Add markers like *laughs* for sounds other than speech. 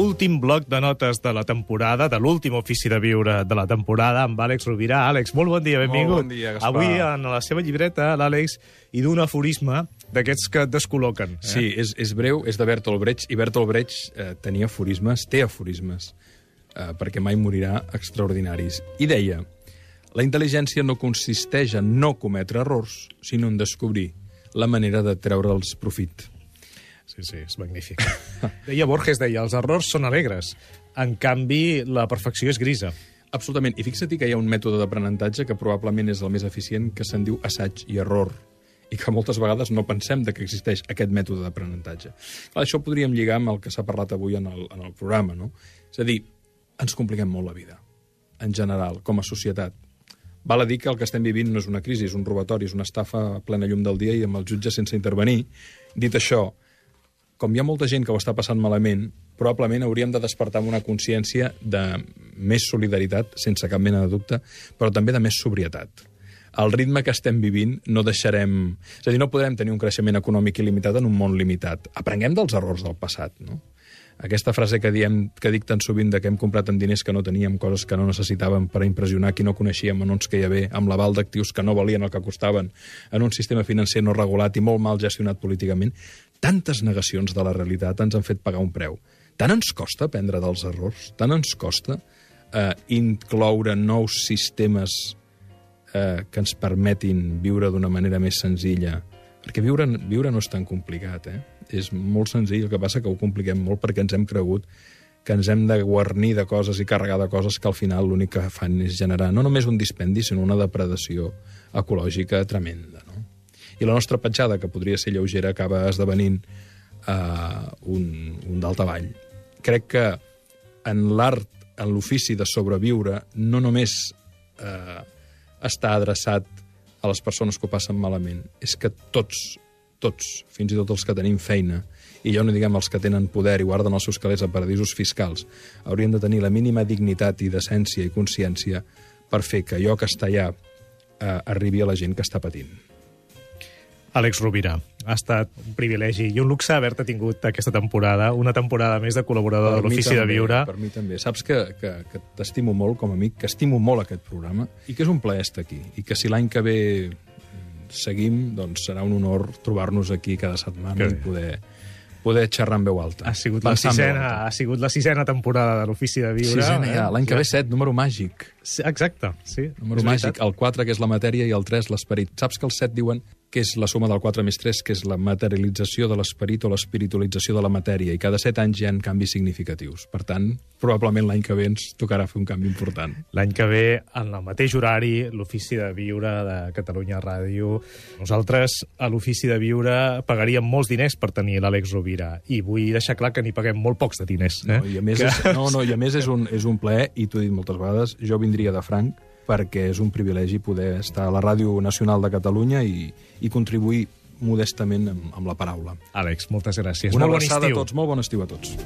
últim bloc de notes de la temporada, de l'últim ofici de viure de la temporada, amb Àlex Rovira. Àlex, molt bon dia, benvingut. bon dia, Gaspar. Avui, en la seva llibreta, l'Àlex hi du un aforisme d'aquests que et descol·loquen. Eh? Sí, és, és breu, és de Bertolt Brecht, i Bertolt Brecht eh, tenia aforismes, té aforismes, eh, perquè mai morirà extraordinaris. I deia, la intel·ligència no consisteix en no cometre errors, sinó en descobrir la manera de treure'ls profit. Sí, sí, és magnífic. *laughs* deia Borges, deia, els errors són alegres. En canvi, la perfecció és grisa. Absolutament. I fixa't que hi ha un mètode d'aprenentatge que probablement és el més eficient, que se'n diu assaig i error i que moltes vegades no pensem de que existeix aquest mètode d'aprenentatge. Això ho podríem lligar amb el que s'ha parlat avui en el, en el programa, no? És a dir, ens compliquem molt la vida, en general, com a societat. Val a dir que el que estem vivint no és una crisi, és un robatori, és una estafa a plena llum del dia i amb el jutge sense intervenir. Dit això, com hi ha molta gent que ho està passant malament, probablement hauríem de despertar amb una consciència de més solidaritat, sense cap mena de dubte, però també de més sobrietat. Al ritme que estem vivint no deixarem... És a dir, no podrem tenir un creixement econòmic il·limitat en un món limitat. Aprenguem dels errors del passat, no? Aquesta frase que diem que dic tan sovint de que hem comprat amb diners que no teníem, coses que no necessitàvem per impressionar qui no coneixíem, en uns que hi havia, amb l'aval d'actius que no valien el que costaven, en un sistema financer no regulat i molt mal gestionat políticament, tantes negacions de la realitat ens han fet pagar un preu. Tant ens costa aprendre dels errors, tant ens costa eh, incloure nous sistemes eh, que ens permetin viure d'una manera més senzilla. Perquè viure, viure no és tan complicat, eh? És molt senzill, el que passa que ho compliquem molt perquè ens hem cregut que ens hem de guarnir de coses i carregar de coses que al final l'únic que fan és generar no només un dispendi, sinó una depredació ecològica tremenda. No? I la nostra petjada, que podria ser lleugera, acaba esdevenint eh, un, un daltavall. Crec que en l'art, en l'ofici de sobreviure, no només eh, està adreçat a les persones que ho passen malament, és que tots, tots, fins i tot els que tenim feina, i ja no diguem els que tenen poder i guarden els seus calés a paradisos fiscals, haurien de tenir la mínima dignitat i decència i consciència per fer que allò que està allà eh, arribi a la gent que està patint. Àlex Rovira, ha estat un privilegi i un luxe haver-te tingut aquesta temporada, una temporada més de col·laborador de mi l'Ofici de Viure. Per mi també. Saps que, que, que t'estimo molt com a amic, que estimo molt aquest programa i que és un plaer estar aquí. I que si l'any que ve mm, seguim, doncs serà un honor trobar-nos aquí cada setmana Que i poder, poder xerrar en veu alta. Ha sigut, la sisena, ha sigut la sisena temporada de l'Ofici de Viure. Sisena ja, l'any que ve set, número màgic. Sí, Exacte, sí. Número màgic, el 4, que és la matèria, i el 3, l'esperit. Saps que el 7 diuen que és la suma del 4 més 3, que és la materialització de l'esperit o l'espiritualització de la matèria, i cada 7 anys hi ha canvis significatius. Per tant, probablement l'any que ve ens tocarà fer un canvi important. L'any que ve, en el mateix horari, l'Ofici de Viure de Catalunya Ràdio. Nosaltres, a l'Ofici de Viure, pagaríem molts diners per tenir l'Àlex Rovira. I vull deixar clar que n'hi paguem molt pocs de diners. Eh? No, i a més, que... és, no, no, i a més és, un, és un plaer, i t'ho he dit moltes vegades, jo vindria de franc perquè és un privilegi poder estar a la Ràdio Nacional de Catalunya i, i contribuir modestament amb, amb la paraula. Àlex, moltes gràcies. Una molt bon abraçada a estiu. tots, molt bon estiu a tots.